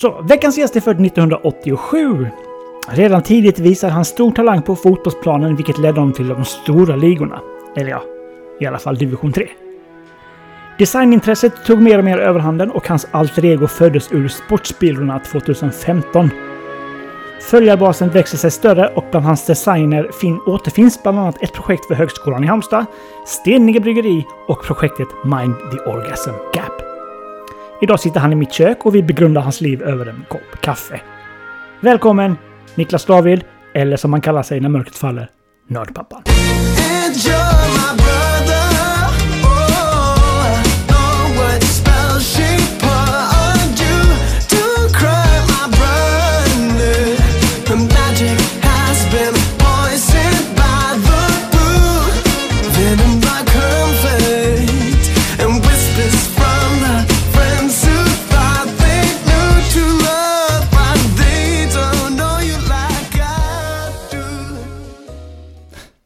Så, veckans gäst är född 1987. Redan tidigt visade han stor talang på fotbollsplanen vilket ledde honom till de stora ligorna. Eller ja, i alla fall division 3. Designintresset tog mer och mer överhanden och hans alter ego föddes ur Sportspillrorna 2015. Följarbasen växer sig större och bland hans designer fin återfinns bland annat ett projekt för Högskolan i Halmstad, Steninge Bryggeri och projektet Mind the Orgasm Gap. Idag sitter han i mitt kök och vi begrundar hans liv över en kopp kaffe. Välkommen Niklas David, eller som han kallar sig när mörkret faller, Nördpappan.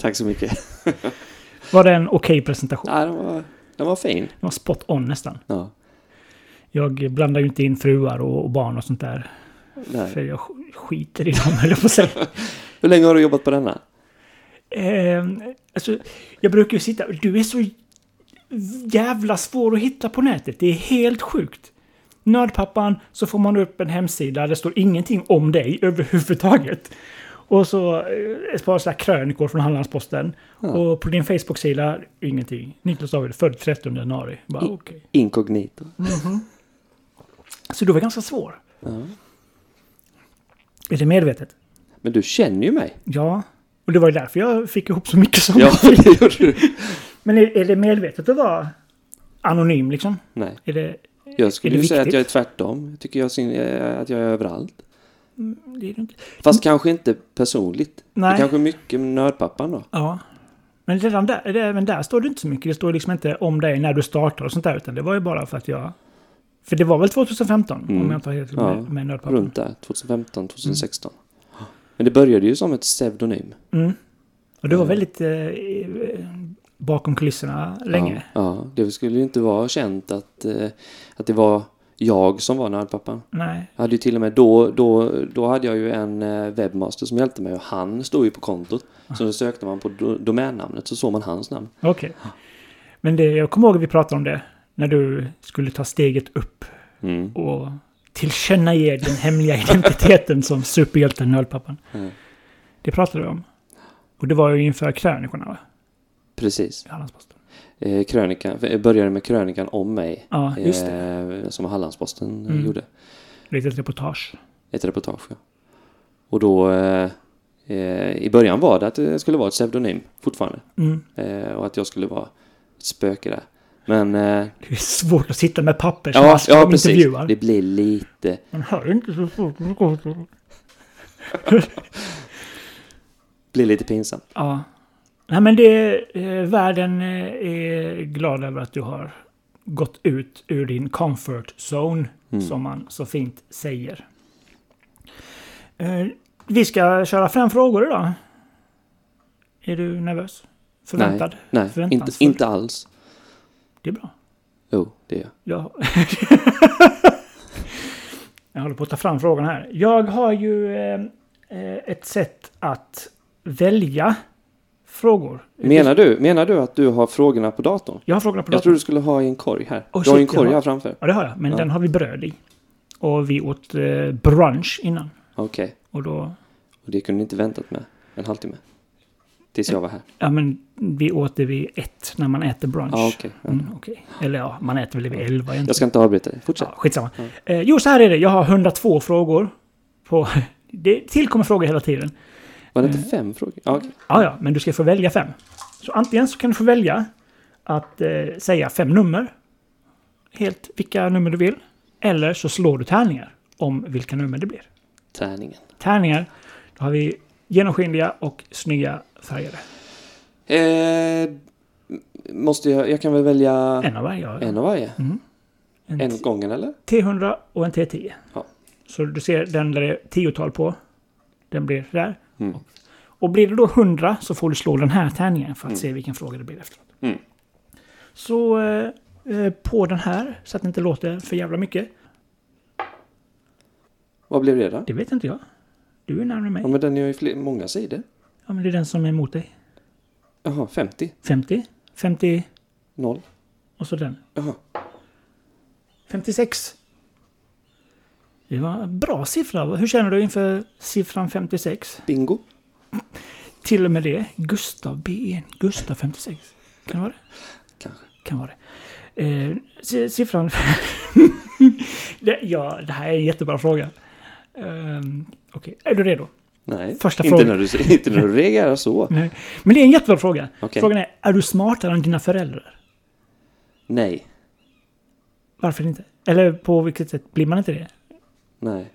Tack så mycket. Var det en okej presentation? Ja, den, var, den var fin. Den var spot on nästan. Ja. Jag blandar ju inte in fruar och, och barn och sånt där. För Nej. jag sk- skiter i dem, jag på säga. Hur länge har du jobbat på denna? Eh, alltså, jag brukar ju sitta... Du är så jävla svår att hitta på nätet. Det är helt sjukt. Nördpappan, så får man upp en hemsida. där Det står ingenting om dig överhuvudtaget. Och så eh, ett par sådana krönikor från Hallandsposten. Ja. Och på din Facebook-sida, ingenting. Niklas David, född 13 januari. Bara I- okej. Inkognito. Så du var ganska svår. Ja. Är det medvetet? Men du känner ju mig. Ja. Och det var ju därför jag fick ihop så mycket som Ja, det gjorde du. Men är, är det medvetet att vara anonym liksom? Nej. Är det... Jag skulle ju säga att jag är tvärtom. Jag tycker jag eh, att jag är överallt. Det är det inte. Fast kanske inte personligt. Det Nej. är kanske mycket med nördpappan då. Ja. Men redan där, det, men där står det inte så mycket. Det står liksom inte om dig när du startar och sånt där. Utan det var ju bara för att jag... För det var väl 2015? Mm. Om jag inte har helt Ja, med, med Nördpappan. Runt där. 2015, 2016. Men det började ju som ett pseudonym. Mm. Och det var Ja. väldigt eh, eh, bakom kulisserna länge. Ja, ja, det skulle ju inte vara känt att, eh, att det var jag som var nördpappan. Nej. Jag hade ju till och med då, då, då hade jag ju en eh, webbmaster som hjälpte mig och han stod ju på kontot. Så då sökte man på do, domännamnet så såg man hans namn. Okej. Men det, jag kommer ihåg att vi pratade om det. När du skulle ta steget upp Mm. och tillkännage den hemliga identiteten som superhjälten Nördpappan. Mm. Det pratade vi om. Och det var ju inför krönikorna va? Precis. I Hallandsposten. Eh, krönikan, jag började med krönikan om mig. Ja, just det. Eh, som Hallandsposten eh, Mm. gjorde. Litet reportage. Ett reportage. ja. Och då eh, eh, i början var det att det skulle vara ett pseudonym fortfarande. Mm. Eh, och att jag skulle vara ett spöke där. Men eh, Det är svårt att sitta med papper ja, som ja som precis. intervjuar. Det blir lite Man hör inte så fort det blir lite pinsamt. Ja. Nej men det, eh, världen eh, är glad över att du har gått ut ur din comfort zone, Mm. som man så fint säger. Eh, vi ska köra fem frågor idag. Är du nervös? Förväntad? Nej, inte, Förväntansfull? inte alls. Det är bra. Jo, det är jag. Ja. jag håller på att ta fram frågan här. Jag har ju eh, eh, ett sätt att välja frågor. Menar du, menar du att du har frågorna på datorn? Jag har frågorna på Jag tror datorn. du skulle ha i en korg här. Oh, du har ju en shit, korg har- här framför. Ja, det har jag. Men Ja. den har vi bröd i. Och vi åt eh, brunch innan. Okej. Och då... Och det kunde ni inte väntat med en halvtimme. Tills jag var här. Ja, men vi åt det vid ett när man äter brunch. Ja, okej. Ja. Mm, okej. Eller ja, man äter väl vid elva egentligen. Jag ska inte avbryta dig. Fortsätt. Ja, skitsamma. Ja. Eh, jo, så här är det. Jag har 102 frågor. På, det tillkommer frågor hela tiden. Var det inte fem frågor? Ja, okej. Ja, ja, men du ska få välja fem. Så antingen så kan du få välja att eh, säga fem nummer. Helt vilka nummer du vill. Eller så slår du tärningar om vilka nummer det blir. Tärningen. Tärningar. Då har vi genomskinliga och snygga färgade. Eh, måste jag... Jag kan väl välja En av varje. ja. en av varje? Mm. En, En åt gången eller? T100 och en T10. Ja. Så du ser den där det är tiotal på. Den blir där. Mm. Och blir det då 100 så får du slå den här tärningen för att Mm. se vilken fråga det blir efteråt. Mm. Så eh, eh, på den här, så att det inte låter för jävla mycket. Vad blev det då? Det vet inte jag. Du är närmare mig. Ja, men den är ju fler, många sidor. Ja, men det är den som är emot dig. Jaha, 50? 50, 50 Noll? och så den. Jaha. 56. Det var en bra siffra. Hur känner du inför siffran 56? Bingo? Till och med det. Gustav B. Gustav 56. Kan det vara det? Kanske. Kan vara det. Eh, si- siffran... det, ja, det här är en jättebra fråga. Um, Okej, är du redo? Nej, Första inte, frågan. när du, inte när du reagerar så. Nej. Men det är en jättebra fråga. Okej. Frågan är, är du smartare än dina föräldrar? Nej. Varför inte? Eller på vilket sätt blir man inte det? Nej.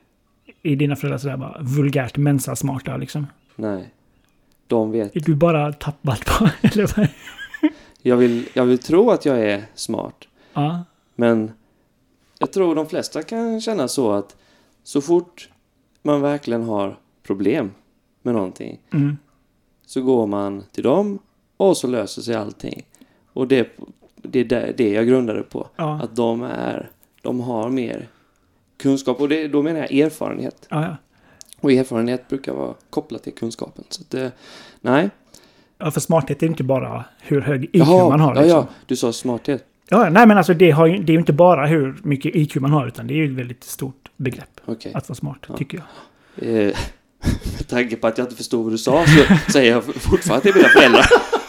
I dina föräldrar sådär bara vulgärt mensasmarta liksom? Nej. De vet. Är du bara tappad på... Eller vad? Jag vill, jag vill tro att jag är smart. Ja. Men jag tror de flesta kan känna så att så fort man verkligen har problem med någonting Mm. så går man till dem och så löser sig allting. Och det, det är det, jag grundade på. Ja. Att de är, de har mer kunskap och det, då menar jag erfarenhet. Ja, ja. Och erfarenhet brukar vara kopplat till kunskapen. Så att nej. ja, för smarthet är inte bara hur hög IQ man har. ja, Liksom. ja, du sa smarthet. Ja, nej men alltså det, har, det är ju inte bara hur mycket IQ man har utan det är ju ett väldigt stort begrepp. Okej. Att vara smart, Ja. tycker jag. Eh, med tanke på att jag inte förstod vad du sa så säger jag fortfarande till mina föräldrar.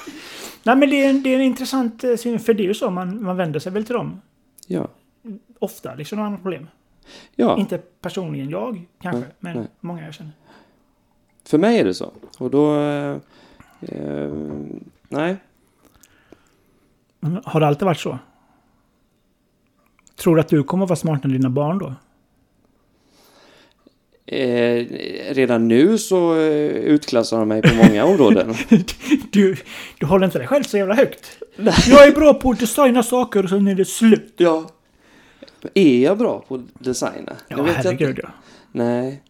Nej men det är en, det är en intressant eh, syn, för det är ju så man, man vänder sig väl till dem. Ja. Ofta, liksom när man har problem. Ja, Inte personligen jag, kanske, Nej, men nej. många jag känner. för mig är det så. Och då... Eh, nej. Har det alltid varit så? Tror du att du kommer att vara smartare än dina barn då? Eh, redan nu så eh, utklassar de mig på många områden. Du, du håller inte dig själv så jävla högt. Jag är bra på att designa saker och sen är det slut. Ja. Är jag bra på att designa? Ja, Det vet jag herregud inte. ja. Nej.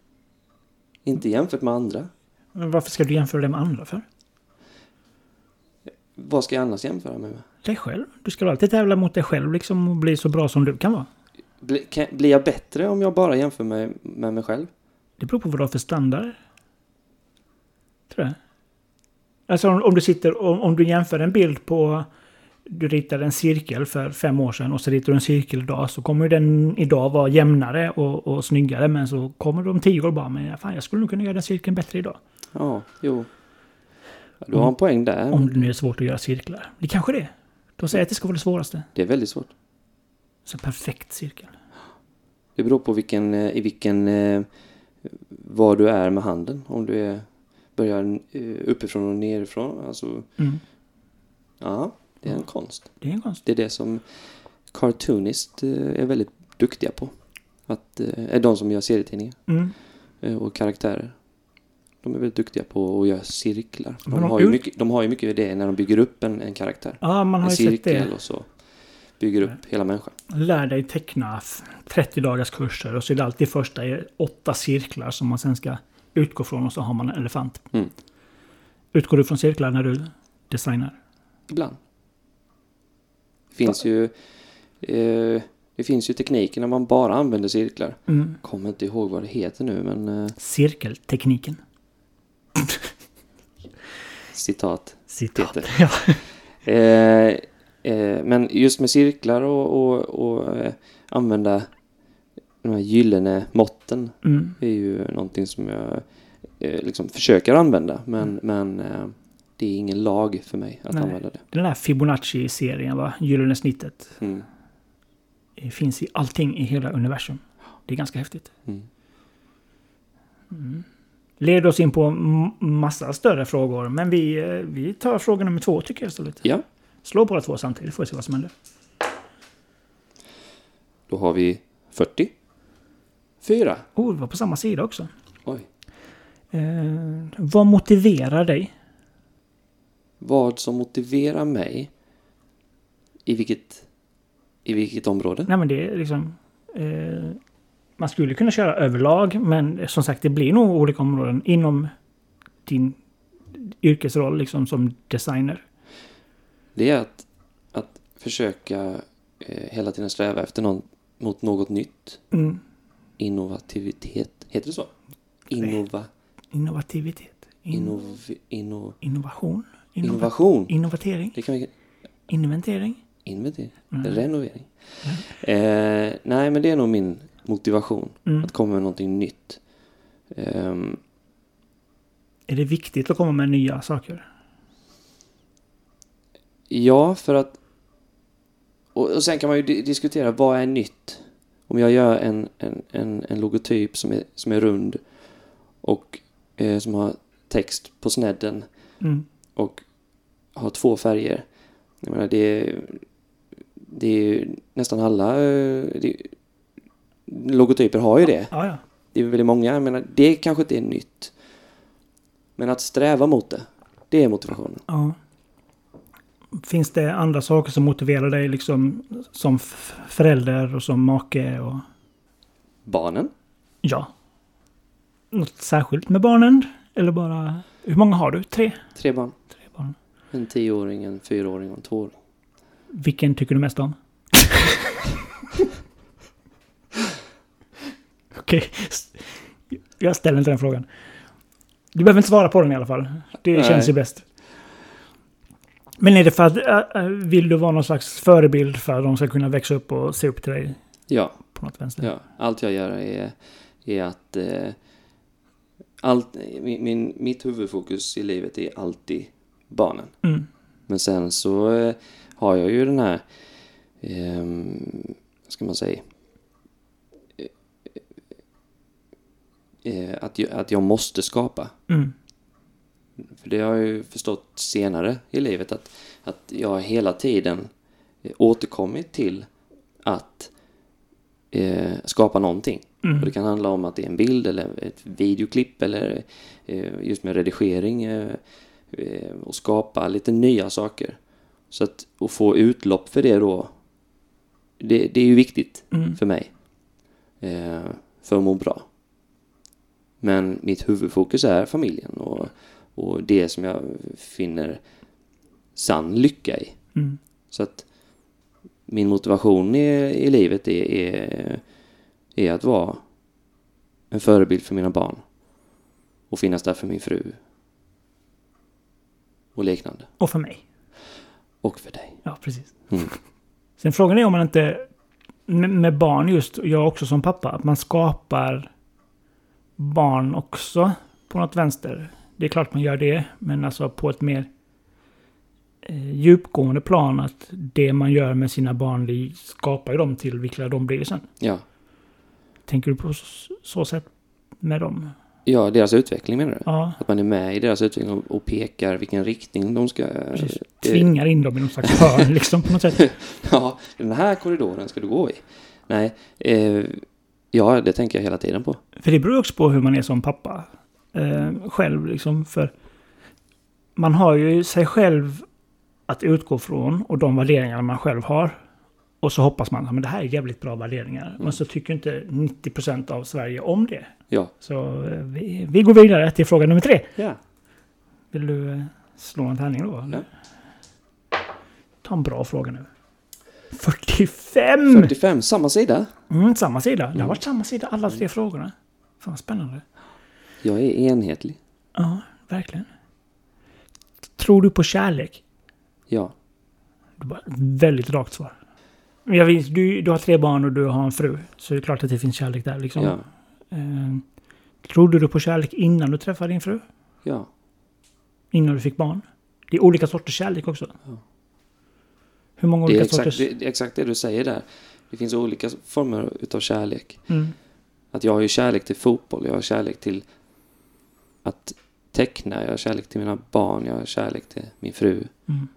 Inte jämfört med andra. Men varför ska du jämföra det med andra för? Vad ska jag annars jämföra mig med? Dig själv. Du ska alltid tävla mot dig själv liksom och bli så bra som du kan vara. Bli, kan, blir jag bättre om jag bara jämför mig med mig själv? Det beror på vad du har för standard. Tror jag. Alltså om, om du sitter om, om du jämför en bild på... Du ritade en cirkel för fem år sedan och så ritar du en cirkel idag så kommer den idag vara jämnare och, och snyggare men så kommer du om tio år bara men fan jag skulle nog kunna göra den cirkeln bättre idag. Ja, jo. Du har en poäng där. Om det nu är svårt att göra cirklar. Det kanske det är. Då säger jag att det ska vara det svåraste. Det är väldigt svårt. Så perfekt cirkel. Det beror på vilken, eh, i vilken, eh, var du är med handen. Om du är, börjar eh, uppifrån och nerifrån. Alltså, Mm. ja, det är en konst. Det är en konst. Det är det som cartoonist eh, är väldigt duktiga på. Att, eh, är de som gör serietidningar Mm. eh, och karaktärer. De är väldigt duktiga på att göra cirklar. De de har ju mycket, de har ju mycket det när de bygger upp en, en karaktär. Ja, man har En ju sett cirkel det. och så bygger upp hela människan. Lär dig teckna f- 30 dagars kurser och så är det alltid första åtta cirklar som man sen ska utgå från och så har man en elefant. Mm. Utgår du från cirklar när du designar? Ibland. Det finns ju, eh, det finns ju tekniker när man bara använder cirklar. Mm. Kommer inte ihåg vad det heter nu men eh, Cirkeltekniken. citat. Citat. Peter. Ja. Eh, eh, men just med cirklar och, och, och eh, använda de här gyllene måtten Mm. är ju någonting som jag eh, liksom försöker använda. Men, men eh, det är ingen lag för mig att Nej. använda det. Den där Fibonacci-serien, va? Gyllene snittet. Mm. Det finns i allting i hela universum. Det är ganska häftigt. Mm. Leder oss in på massa större frågor. Men vi, eh, vi tar fråga nummer två tycker jag istället. Ja, Slå båda två samtidigt får vi se vad som händer. då har vi 40. Fyra. Oh, det var på samma sida också. Oj. Eh, vad motiverar dig? Vad som motiverar mig i vilket, i vilket område? Nej men det är liksom... Eh, man skulle kunna köra överlag men som sagt det blir nog olika områden inom din yrkesroll liksom som designer. Det är att, att försöka eh, hela tiden sträva efter någon, mot något nytt. Mm. innovativitet. Heter det så? Innova, Innovativitet. In, innov, inno, innovation. Innova- innovation. Innovatering. Det kan vi... Inventering. Inventering. Mm. Renovering. Eh, nej, men det är nog min motivation. Mm. Att komma med någonting nytt. Ehm, Är det viktigt att komma med nya saker? ja, för att... Och, och sen kan man ju di- diskutera vad är nytt? Om jag gör en, en, en, en logotyp som är, som är rund och eh, som har text på snedden Mm. Och har två färger. Jag menar, det är, det är ju nästan alla eh, det, logotyper har ju det. Ja, ja. Det är väldigt många. Jag menar, det kanske inte är nytt. Men att sträva mot det, det är motivationen. ja. Finns det andra saker som motiverar dig liksom som förälder och som make och... Barnen? Ja. Något särskilt med barnen? Eller bara... Hur många har du? Tre? Tre barn. Tre barn. En tioåring, en fyraåring och en tvååring. Vilken tycker du mest om? Okej. Jag ställer inte den frågan. Du behöver inte svara på den i alla fall. Det Nej. känns ju bäst. Men är det för att äh, äh, vill du vara någon slags förebild för att de ska kunna växa upp och se upp till dig Ja, på något vänster? ja. Allt jag gör är, är att... Eh, allt, min, min, mitt huvudfokus i livet är alltid barnen. Mm. Men sen så eh, har jag ju den här, ehm, vad ska man säga, eh, att, jag, att jag måste skapa. Mm. För det har jag ju förstått senare i livet att, att jag hela tiden eh, återkommit till att eh, skapa någonting. Mm. Och det kan handla om att det är en bild eller ett videoklipp eller eh, just med redigering eh, eh, och skapa lite nya saker. Så att och få utlopp för det då, det, det är ju viktigt Mm. för mig. Eh, för att må bra. Men mitt huvudfokus är familjen och, och det som jag finner sann lycka i. Mm. Så att min motivation i, i livet är, är, är att vara en förebild för mina barn. Och finnas där för min fru. Och liknande. Och för mig. Och för dig. Ja, precis. Mm. Sen frågan är om man inte med, barn just, och jag också som pappa, att man skapar barn också på något vänster. Det är klart man gör det, men alltså på ett mer djupgående plan att det man gör med sina barn, skapar ju dem till vilka de blir sen. Ja. Tänker du på så, sätt med dem? ja, deras utveckling menar du? Ja, Att man är med i deras utveckling och, pekar vilken riktning de ska... precis. det- Tvingar in dem i någon slags hörn liksom på något sätt. Ja, den här korridoren ska du gå i. Nej, eh, ja, det tänker jag hela tiden på. För det beror också på hur man är som pappa. Eh, själv liksom. För man har ju sig själv att utgå från och de värderingar man själv har. Och så hoppas man att det här är jävligt bra värderingar. Men så tycker inte 90% av Sverige om det. Ja. Så eh, vi, vi går vidare till fråga nummer tre. Ja. Vill du eh, slå en tärning då? eller? Ta en bra fråga nu. 45! 45, samma sida. Mm, samma sida. Det har varit samma sida alla tre frågorna. Fan vad spännande. Jag är enhetlig. Ja, verkligen. Tror du på kärlek? Ja. Det väldigt rakt svar. Jag vet, du, du har tre barn och du har en fru. Så det är klart att det finns kärlek där. Liksom. Ja. Eh, trodde du på kärlek innan du träffade din fru? Ja. Innan du fick barn? Det är olika sorters kärlek också. Ja. Hur många Det olika exakt sorters? det, det är exakt det du säger där. Det finns olika former utav kärlek. Mm. Att jag har ju kärlek till fotboll, jag har kärlek till att teckna, jag har kärlek till mina barn, jag har kärlek till min fru. Mm.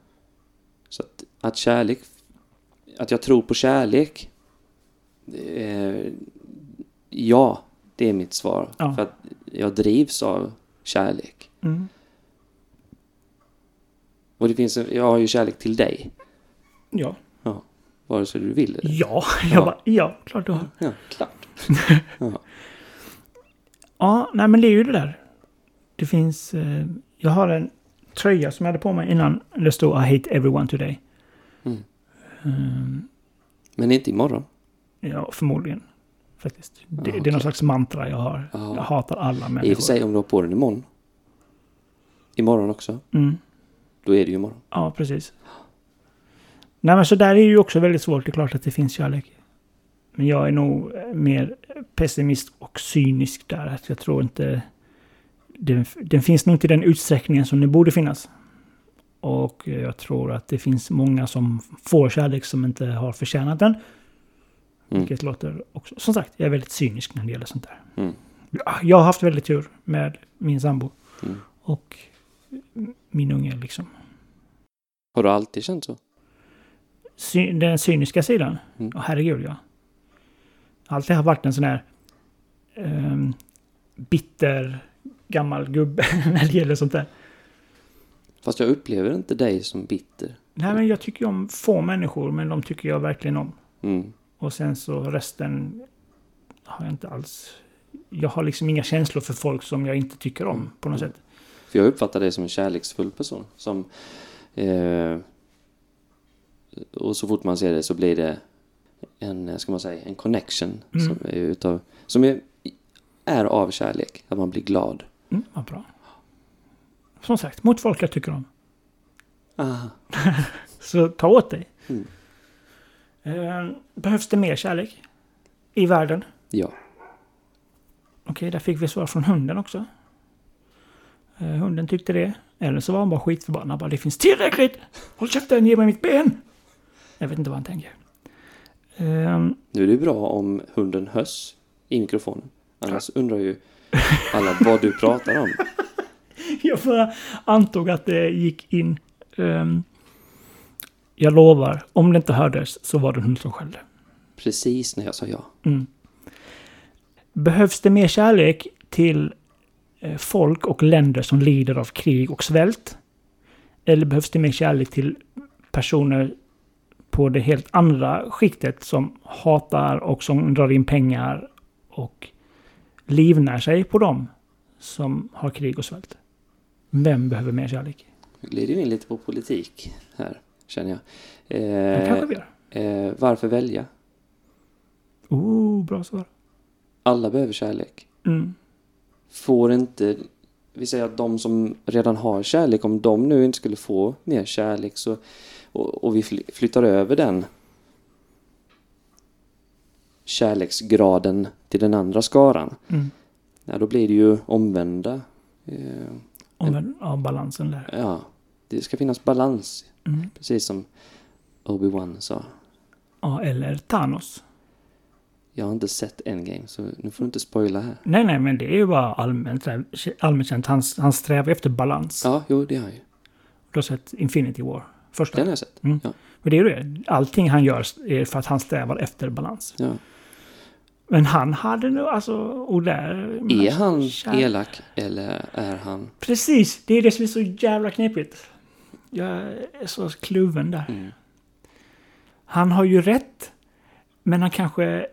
Så att, att kärlek, att jag tror på kärlek, är, ja, det är mitt svar. Ja. För att jag drivs av kärlek. Mm. Och det finns, en- jag har ju kärlek till dig, Ja. vare sig du vill eller Ja, jag Ja. bara, ja, klart du har. Ja, klart. ja. Ja, nej men det är ju det där. Det finns... Eh, jag har en tröja som jag hade på mig innan. Det stod I hate everyone today. Mm. Ehm, Men inte imorgon. ja, förmodligen. Faktiskt. Det, Ja, det är någon slags mantra jag har. Ja. Jag hatar alla I och för människor. sig om du har på den imorgon. Imorgon också. Mm. Då är det ju imorgon. Ja, precis. Nej, men så där är ju också väldigt svårt. Det är klart att det finns kärlek. Men jag är nog mer pessimist och cynisk där. Att jag tror inte... Den, den finns nog inte i den utsträckningen som den borde finnas. Och jag tror att det finns många som får kärlek som inte har förtjänat den. Mm. Vilket låter också... Som sagt, jag är väldigt cynisk när det gäller sånt där. Mm. Ja, Jag har haft väldigt tur med min sambo. Mm. Och min unge liksom. Har du alltid känt så? Sy- den cyniska sidan? Mm. Åh, herregud ja. Alltid har varit en sån här ehm, bitter gammal gubbe när det gäller sånt där. Fast jag upplever inte dig som bitter. Nej men jag tycker om få människor men de tycker jag verkligen om. Mm. Och sen så resten har jag inte alls. Jag har liksom inga känslor för folk som jag inte tycker om på något Mm. sätt. För jag uppfattar dig som en kärleksfull person. Som, eh, och så fort man ser det så blir det en, eh, ska man säga, en connection. Mm. Som, är, utav, som är, är av kärlek. Att man blir glad. Mm, vad bra. Som sagt, mot folk jag tycker om. Ah. Så ta åt dig. Mm. Eh, behövs det mer kärlek? I världen? Ja. Okej, där fick vi svar från hunden också. Eh, hunden tyckte det. Eller så var han bara skitförbannad. Bara, det finns tillräckligt! Håll käften, ge mig mitt ben! Jag vet inte vad han tänker. Ehm, Nu är det bra om hunden hörs i mikrofonen. Annars undrar ju alla vad du pratar om. jag bara antog att det gick in. Ehm, jag lovar, om det inte hördes så var det hund som skällde. Precis när jag sa ja. Mm. Behövs det mer kärlek till eh, folk och länder som lider av krig och svält? Eller behövs det mer kärlek till personer på det helt andra skiktet som hatar och som drar in pengar och livnär sig på dem som har krig och svält? Vem behöver mer kärlek? Nu glider vi in lite på politik här, känner jag. Det Eh, kanske vi gör. eh, varför välja? Oh, bra svar. Alla behöver kärlek. Mm. Får inte... Vi säger att de som redan har kärlek, om de nu inte skulle få mer kärlek så, och, och vi fly- flyttar över den kärleksgraden till den andra skaran, Mm. ja, då blir det ju omvända. Eh, Om ja, balansen där. ja, det ska finnas balans, Mm. precis som Obi-Wan sa. Ja, eller Thanos. Jag har inte sett Endgame, så nu får du inte spoila här. Nej, nej, men det är ju bara allmänt, allmänt känt. Han, han strävar efter balans. Ja, jo, det har jag ju. Du har sett Infinity War? Första? Den har jag sett. Mm. Ja. Men det är ju det. Allting han gör är för att han strävar efter balans. Ja. Men han hade nog, alltså, och där... Är han Kär- elak eller är han... Precis, det är det som är så jävla knepigt. Jag är så kluven där. Mm. Han har ju rätt, men han kanske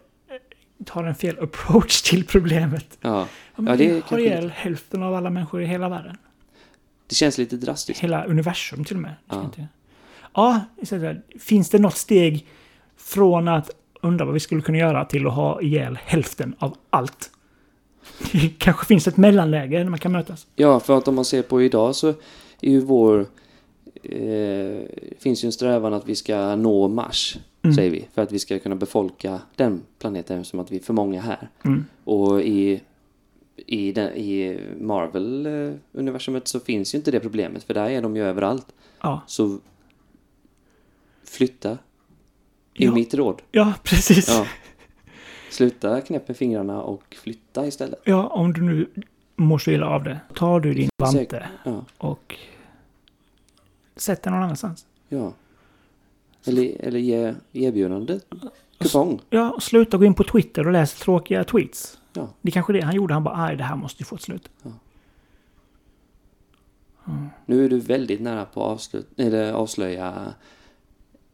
tar en fel approach till problemet. Ja, Ja, det är har ihjäl hälften av alla människor i hela världen. det känns lite drastiskt. Hela universum till och med. Ja. Ja, finns det något steg från att undra vad vi skulle kunna göra till att ha ihjäl hälften av allt? Det kanske finns ett mellanläge när man kan mötas. Ja, för att om man ser på idag så är ju vår... Eh, finns ju en strävan att vi ska nå Mars, Mm. säger vi. För att vi ska kunna befolka den planeten som att vi är för många här. Mm. Och i, i, den, i Marvel-universumet så finns ju inte det problemet, för där är de ju överallt. Ja, Så flytta, är Ja. mitt råd. ja precis. Ja. Sluta knäpp med fingrarna och flytta istället. Ja, om du nu mår så illa av det. Tar du din vante. Ja, och sätter någon annanstans. ja. Eller, eller ge erbjudande. Kupong. Ja, sluta gå in på Twitter och läs tråkiga tweets. Ja. Det är kanske det han gjorde. Han bara, aj, det här måste ju få ett slut. Nu är du väldigt nära på att avslut, avslöja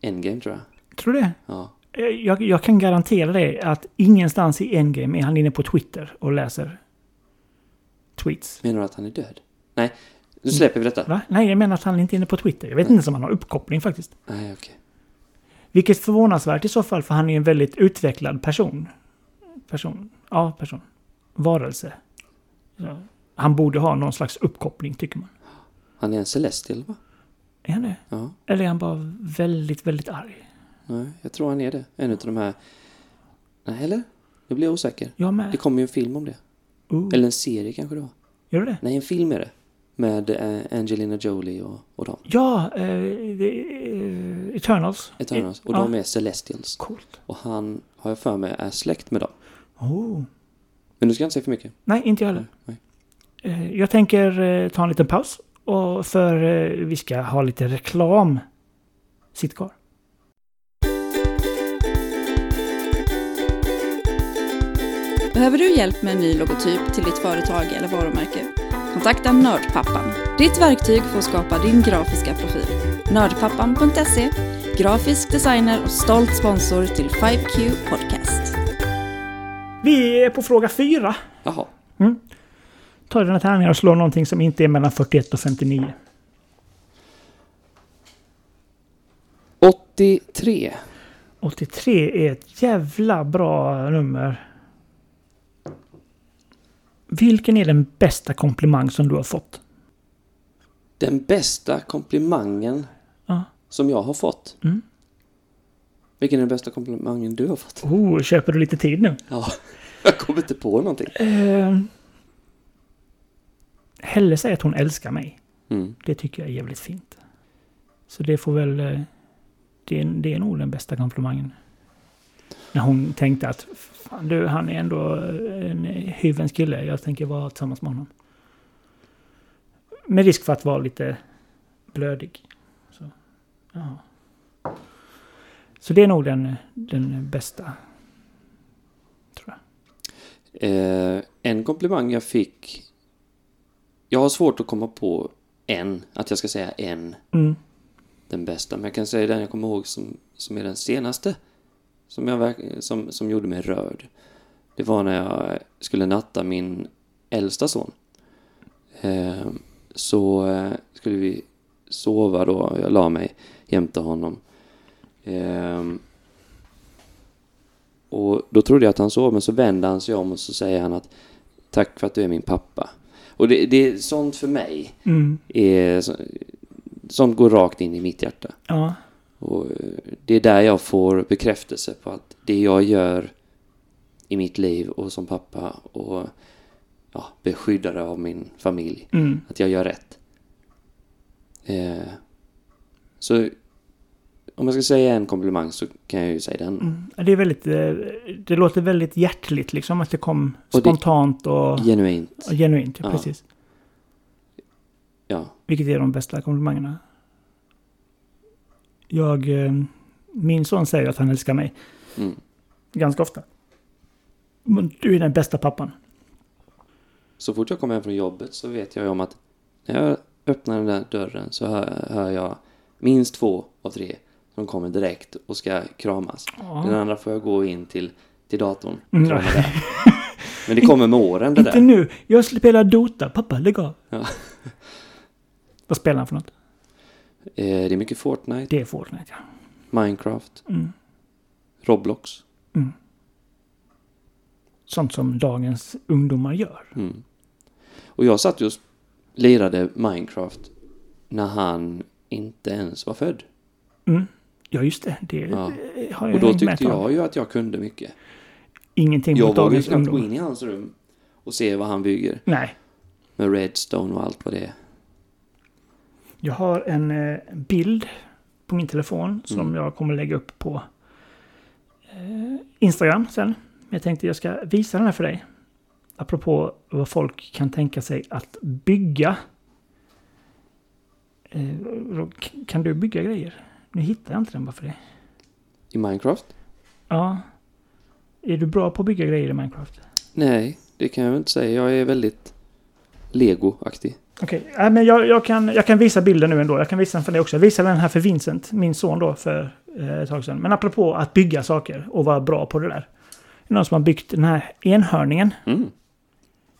Endgame tror jag. Tror du det? Ja. Eh, Jag, jag kan garantera dig att ingenstans i Endgame är han inne på Twitter och läser tweets. Menar du att han är död? Nej, nu släpper vi detta. Va? Nej, jag menar att han inte är inne på Twitter. Jag vet inte ens om han har uppkoppling faktiskt. Nej, okej. Vilket är förvånansvärt i så fall, för han är en väldigt utvecklad person. Person. Ja, person. Varelse. Ja. Han borde ha någon slags uppkoppling, tycker man. Han är en Celestial va? Är han det? Ja. Eller är han bara väldigt, väldigt arg? Nej, jag tror han är det. En av de här... Nej, eller? Nu blir jag osäker. Jag med. Det kommer ju en film om det. Uh, Eller en serie kanske det var. Gör du det? Nej, en film är det. Med eh, Angelina Jolie och, och dem. Ja, eh, eh, Eternals. Eternals. Och ja. de är Celestials. Coolt. Och han, har jag för mig, är släkt med dem. Oh. Men du ska inte säga för mycket. Nej, inte jag heller. Nej. Eh, Jag tänker ta en liten paus. Och för vi ska ha lite reklam. Sitt kvar. Behöver du hjälp med en ny logotyp till ditt företag eller varumärke? Kontakta Nördpappan, ditt verktyg för att skapa din grafiska profil. Nördpappan.se, grafisk designer och stolt sponsor till 5Q Podcast. Vi är på fråga fyra. Jaha. Ta dina tärningar och slå någonting som inte är mellan 41 och 59. 83. 83 är ett jävla bra nummer. Vilken är den bästa komplimang som du har fått? Den bästa komplimangen Ja. som jag har fått. Mm. Vilken är den bästa komplimangen du har fått? Oh, köper du lite tid nu? Ja, jag kommer inte på någonting. Eh, Helle säger att hon älskar mig. Mm. Det tycker jag är jävligt fint. Så det får väl... eh, Det är, det är nog den bästa komplimangen. När hon tänkte att fan, du, han är ändå en hyvens kille. Jag tänker vara tillsammans med honom. Med risk för att vara lite blödig. Så, ja. Så det är nog den, den bästa. Tror jag. Eh, en komplimang jag fick. Jag har svårt att komma på en, att jag ska säga en, Mm. den bästa. Men jag kan säga den jag kommer ihåg som, som är den senaste. Som, jag, som, som gjorde mig rörd. Det var när jag skulle natta min äldsta son. Eh, så eh, skulle vi sova då. Jag la mig jämte honom. Eh, och då trodde jag att han sov, men så vände han sig om och så säger han att Tack för att du är min pappa. Och det, det är sånt för mig. Mm. Är, så- sånt går rakt in i mitt hjärta. Ja. Och eh, det är där jag får bekräftelse på att det jag gör i mitt liv och som pappa och ja, beskyddare av min familj, Mm. att jag gör rätt. Eh, så om jag ska säga en komplimang så kan jag ju säga den. Mm. Det är väldigt... eh, Det låter väldigt hjärtligt liksom. Att det kom det- spontant och, Genuint. och genuint. Ja, Ja. Precis. Ja. Vilket är de bästa komplimangerna. Jag... eh, Min son säger att han älskar mig. Mm. Ganska ofta. Men du är den bästa pappan. Så fort jag kommer hem från jobbet så vet jag ju om att när jag öppnar den där dörren så hör, hör jag minst två av tre som kommer direkt och ska kramas. Den andra får jag gå in till, till datorn och Mm. krama där. Men det kommer med åren det Inte där. nu! Jag spelar Dota. Pappa, lägg av. Ja. Vad spelar han för något? Eh, Det är mycket Fortnite, Det är Fortnite, ja. Minecraft, Mm. Roblox. Sånt som dagens ungdomar gör. Mm. Och jag satt ju och lirade Minecraft när han inte ens var född. Mm. Ja, just det. Det Ja. har jag Och då tyckte jag ju att jag kunde mycket. Ingenting Jag mot vågade ju dagens knappt gå in i hans rum och se vad han bygger. Nej. Med Redstone och allt vad det är. Jag har en eh, bild på min telefon som Mm. jag kommer lägga upp på eh, Instagram sen. Men jag tänkte jag ska visa den här för dig. Apropå vad folk kan tänka sig att bygga. Eh, kan du bygga grejer? Nu hittar jag inte den bara för det. I Minecraft? Ja. Är du bra på att bygga grejer i Minecraft? Nej, det kan jag väl inte säga. Jag är väldigt Lego-aktig. Okej, äh, men jag, jag, kan, jag kan visa bilden nu ändå. Jag kan visa den för dig också. Jag visade den här för Vincent, min son då, för eh, ett tag sedan. Men apropå att bygga saker och vara bra på det där. Det är någon som har byggt den här enhörningen. Mm.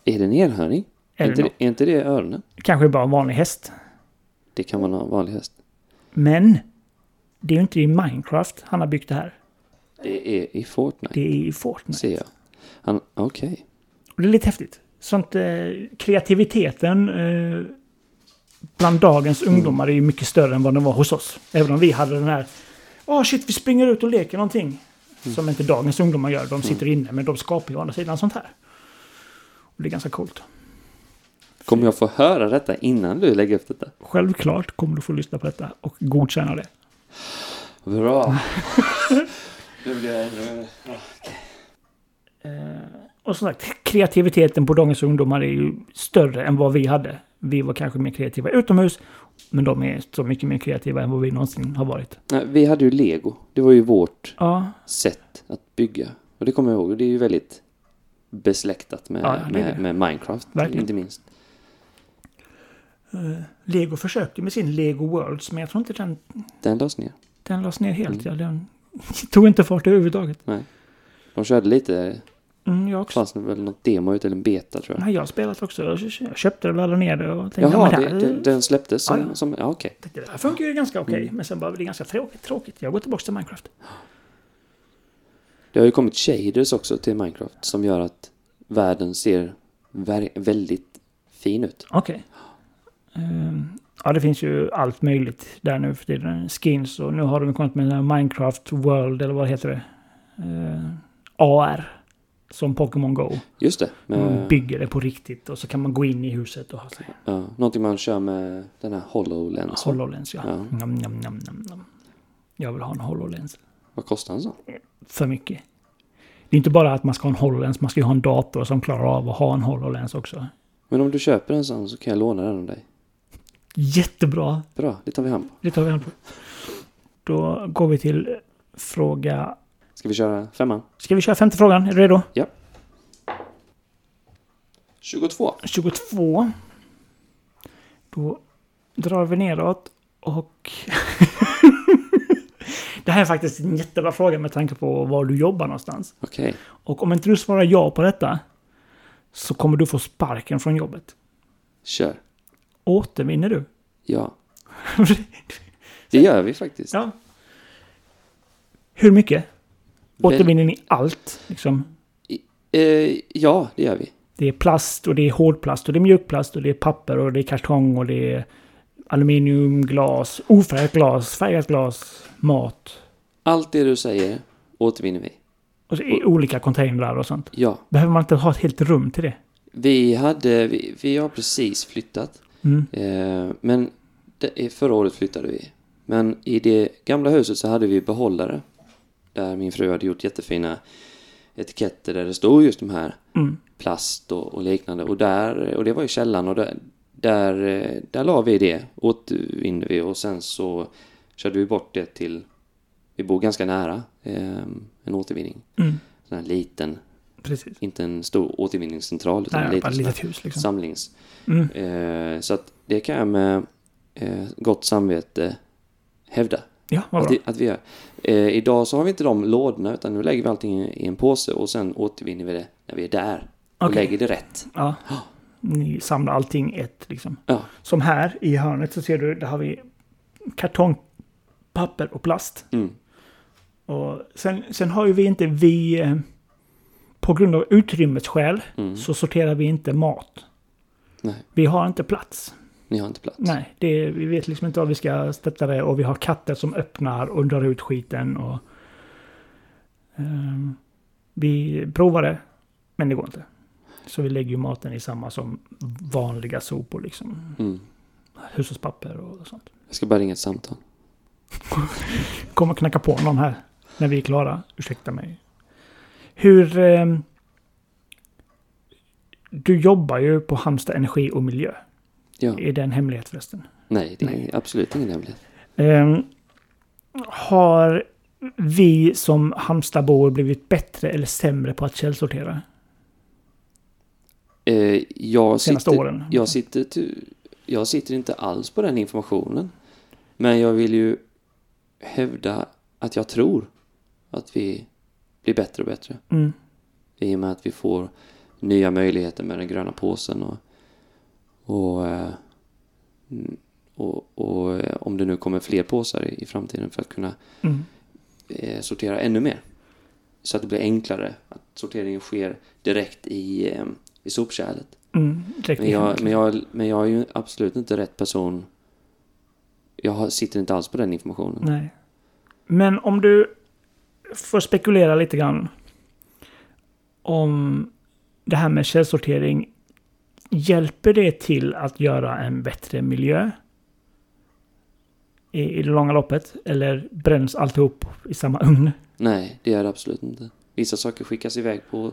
Är det en enhörning? Är Är inte, det, är inte det öronen? Kanske bara en vanlig häst. Det kan vara en vanlig häst. Men det är ju inte i Minecraft han har byggt det här. Det är i Fortnite, Det är i Fortnite. ser jag. Okej. Och det är lite häftigt. Sånt, eh, kreativiteten eh, bland dagens ungdomar är ju mycket större än vad den var hos oss. Även om vi hade den här, åh shit vi springer ut och leker någonting. Som inte dagens ungdomar gör. De sitter inne men de skapar ju å andra sidan sånt här. Och det är ganska coolt. Kommer jag få höra detta innan du lägger upp detta? Självklart kommer du få lyssna på detta och godkänna det. Bra. nu blir jag ännu... Och som sagt, kreativiteten på dagens ungdomar är ju större än vad vi hade. Vi var kanske mer kreativa utomhus, men de är så mycket mer kreativa än vad vi någonsin har varit. Nej, vi hade ju lego. Det var ju vårt Ja, sätt att bygga. Och det kommer jag ihåg. Det är ju väldigt besläktat med, Ja, med, med Minecraft. Verkligen. Inte minst. Lego försökte med sin Lego Worlds, men jag tror inte den, Den lades ner. den lades ner helt. Mm. Ja, den tog inte fart överhuvudtaget. Nej. De körde lite... Mm, jag också. Fanns det väl något demo ut eller en beta tror jag. Nej, jag har spelat också. Jag köpte det och laddade ner det och tänkte, ja, Jaha, det, det, här, den släpptes som... Ja, ja. som ja, tänkte, det här funkar ju ganska okej. Mm. Men sen bara, det är ganska tråkigt, tråkigt. Jag går tillbaka till Minecraft. Det har ju kommit shaders också till Minecraft som gör att världen ser väldigt fin ut. Okej. Ehm, ja, det finns ju allt möjligt där nu för tiden. Skins och nu har de kommit med Minecraft World, eller vad heter det? Ehm, AR. Som Pokémon Go. Just det. Med, Man bygger det på riktigt och så kan man gå in i huset och ha sig. ja, någonting man kör med den här HoloLens. HoloLens, ja. Ja. Nam, nam, nam, nam. Jag vill ha en HoloLens. Vad kostar en sån? För mycket. Det är inte bara att man ska ha en HoloLens, man ska ju ha en dator som klarar av att ha en HoloLens också. Men om du köper en sån så kan jag låna den av dig. Jättebra! Bra, det tar vi hand på. Det tar vi hand på. Då går vi till fråga... Ska vi köra femman? Ska vi köra femte frågan? Är du redo? 22. 22. Då drar vi neråt och... det här är faktiskt en jättebra fråga med tanke på var du jobbar någonstans. Okej. Och om inte du svarar ja på detta så kommer du få sparken från jobbet. Kör. Återvinner du? Ja. Det gör vi faktiskt. ja. Hur mycket? Återvinner ni allt? Liksom? Eh, ja, det gör vi. Det är plast och det är hårdplast och det är mjukplast och det är papper och det är kartong och det är aluminium, glas, ofärgat glas, färgat glas, mat. Allt det du säger återvinner vi. Och så i olika containrar och sånt. Ja. Behöver man inte ha ett helt rum till det? Vi hade, vi, vi har precis flyttat. Mm. Eh, men det, förra året flyttade vi. Men i det gamla huset så hade vi behållare. Där min fru hade gjort jättefina etiketter där det stod just de här Mm. plast och, och liknande. Och, där, och det var i källaren och där, där, där la vi det, återvinner vi och sen så körde vi bort det till, vi bor ganska nära eh, en återvinning. Mm. Sån här liten, Precis. inte en stor återvinningscentral utan en Nej, bara liten litet hus liksom. samlings. Mm. Eh, så att det kan jag med eh, gott samvete hävda Ja, vad att bra. att vi gör. Eh, idag så har vi inte de lådorna utan nu lägger vi allting i en påse och sen återvinner vi det när vi är där. Och Okej. lägger det rätt. Ja. Ni samlar allting ett liksom. Ja, Som här i hörnet så ser du, där har vi kartong, papper och plast. mm. Och sen, sen har ju vi inte, vi... eh, På grund av utrymmesskäl Mm. så sorterar vi inte mat. Nej, Vi har inte plats. Ni har inte plats. Nej, det, vi vet liksom inte var vi ska sätta det och vi har katter som öppnar och drar ut skiten och... ehm, vi provar det, men det går inte. Så vi lägger ju maten i samma som vanliga sopor liksom. Mm. Hushållspapper och sånt. Jag ska bara ringa ett samtal. Kommer knacka på någon här när vi är klara. Ursäkta mig. Hur... ehm, du jobbar ju på Halmstad Energi och Miljö. Ja. Är det en hemlighet förresten? Nej, det är Nej. absolut ingen hemlighet. Ehm, har vi som Halmstadbor blivit bättre eller sämre på att källsortera? Eh, jag, Senaste sitter, åren. Jag, sitter jag sitter inte alls på den informationen. Men jag vill ju hävda att jag tror att vi blir bättre och bättre. Mm. I och med att vi får nya möjligheter med den gröna påsen och, och, eh, mm, och, och eh, om det nu kommer fler påsar i, i framtiden för att kunna Mm. eh, sortera ännu mer. så att det blir enklare. Att sorteringen sker direkt i, i sopkärlet. Mm, Men jag, men, jag, men jag är ju absolut inte rätt person. Jag sitter inte alls på den informationen. Nej. Men om du får spekulera lite grann om det här med källsortering. Hjälper det till att göra en bättre miljö? I, i det långa loppet? Eller bränns alltihop i samma ugn? Nej, det är det absolut inte. Vissa saker skickas iväg på,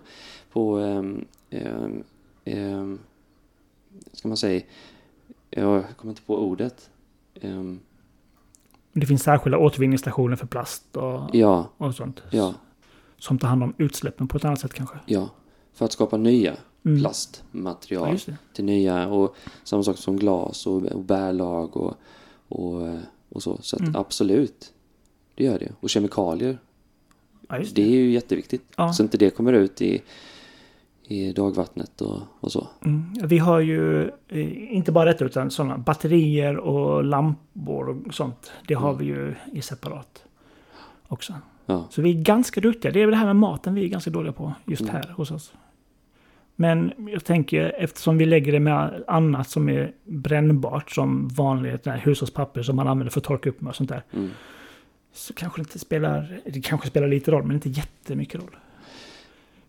på um, um, um, ska man säga, jag kommer inte på ordet. Ehm, Det finns särskilda återvinningsstationer för plast och, ja, och sånt. ja, Som tar hand om utsläppen på ett annat sätt kanske. ja. För att skapa nya Mm. Ja, plastmaterial det. till nya och samma sak som glas och, och bärlag och, och, och så. Så att Mm. absolut, det gör det. Och kemikalier, Ja, det det. är ju jätteviktigt. Ja. Så inte det kommer ut i, i dagvattnet och, och så. Mm. Vi har ju eh, inte bara detta utan sådana batterier och lampor och sånt. Det har Mm. vi ju i separat också. Ja, Så vi är ganska duktiga. Det är väl det här med maten vi är ganska dåliga på just Mm. här hos oss. Men jag tänker eftersom vi lägger det med annat som är brännbart som vanligt hushållspapper som man använder för att torka upp med och sånt där. mm. Så kanske det inte spelar, det kanske spelar lite roll men inte jättemycket roll.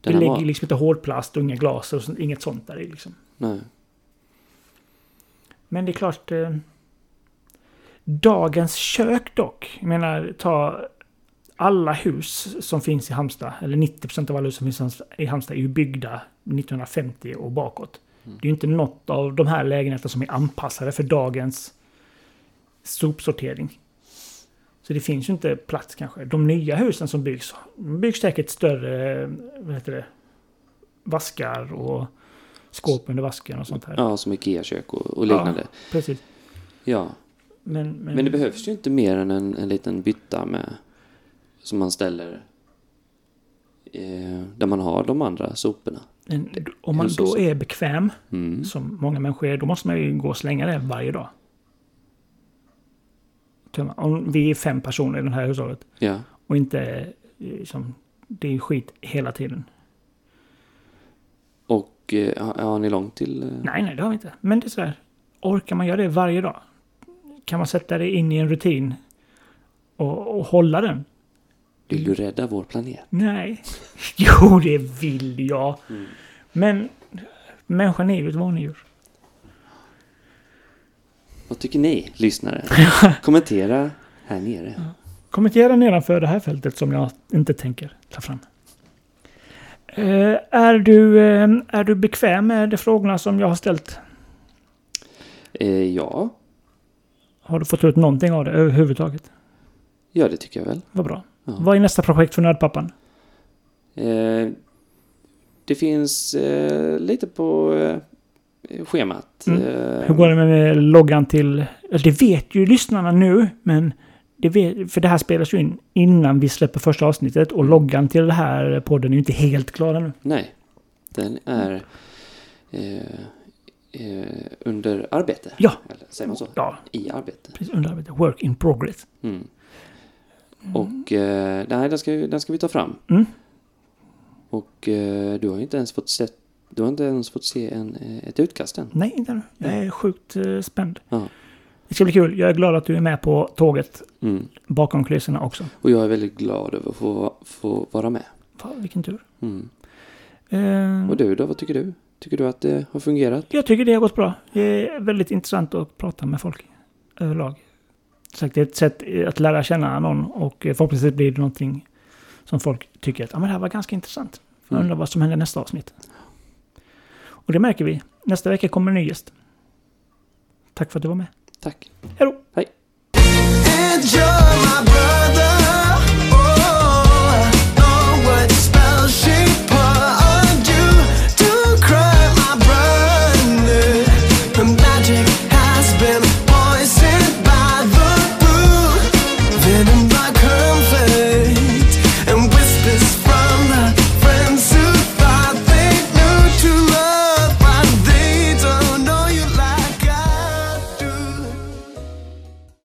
Den vi lägger var- liksom inte hårdplast och inga glas och sånt, inget sånt där i liksom. Nej. Men det är klart... Eh, dagens kök dock. Jag menar, ta alla hus som finns i Halmstad, eller 90% av alla hus som finns i Halmstad är ju byggda 1950 och bakåt. Mm. Det är ju inte något av de här lägenheterna som är anpassade för dagens sopsortering. Så det finns ju inte plats kanske. De nya husen som byggs byggs säkert större vad heter det, vaskar och skåp under vasken och sånt här. Ja, som Ikea-kök och, och liknande. Precis. Ja. Men, men, Men det behövs ju inte mer än en, en liten bytta med som man ställer eh, där man har de andra soporna. men om man då är bekväm, Mm. som många människor är, då måste man ju gå och slänga det varje dag. Om vi är fem personer i det här hushållet Ja. och inte eh, liksom, det är skit hela tiden. Och eh, har, har ni långt till? Eh, Nej, nej, det har vi inte. Men det är sådär, orkar man göra det varje dag? Kan man sätta det in i en rutin och, och hålla den? Vill du rädda vår planet? Nej. Jo, det vill jag. Men människan är ju ett vanedjur. Vad tycker ni, lyssnare? Kommentera här nere. Kommentera nedanför det här fältet som jag inte tänker ta fram. Eh, är, du, eh, är du bekväm med de frågorna som jag har ställt? Eh, ja. Har du fått ut någonting av det överhuvudtaget? ja, det tycker jag väl. Vad bra. Ja. Vad är nästa projekt för Nördpappan? Eh, det finns eh, lite på eh, schemat. Mm. Eh, Hur går det med loggan till... Det vet ju lyssnarna nu, men... Det vet, för det här spelas ju in innan vi släpper första avsnittet och loggan till det här podden är ju inte helt klar ännu. Nej, den är eh, eh, under arbete. Ja. Eller säger man så? Ja, I arbete. precis. Under arbete. Work in progress. Mm. Och eh, nej, den ska, den ska vi ta fram. Mm. Och eh, du har inte ens fått se, du har inte ens fått se en, eh, ett utkast än. Nej, inte ännu. Jag är sjukt eh, spänd. Ja. Det ska bli kul. Jag är glad att du är med på tåget Mm. bakom kulisserna också. Och jag är väldigt glad över att få, få vara med. Fan, vilken tur. Mm. Eh, Och du då, vad tycker du? Tycker du att det har fungerat? Jag tycker det har gått bra. Det är väldigt intressant att prata med folk överlag sagt, det är ett sätt eh, att lära känna någon och eh, förhoppningsvis blir det någonting som folk tycker att ah, men det här var ganska intressant. Jag mm. undrar vad som händer nästa avsnitt. Och det märker vi. Nästa vecka kommer en ny gäst. Tack för att du var med. Tack. Hej då. Hej.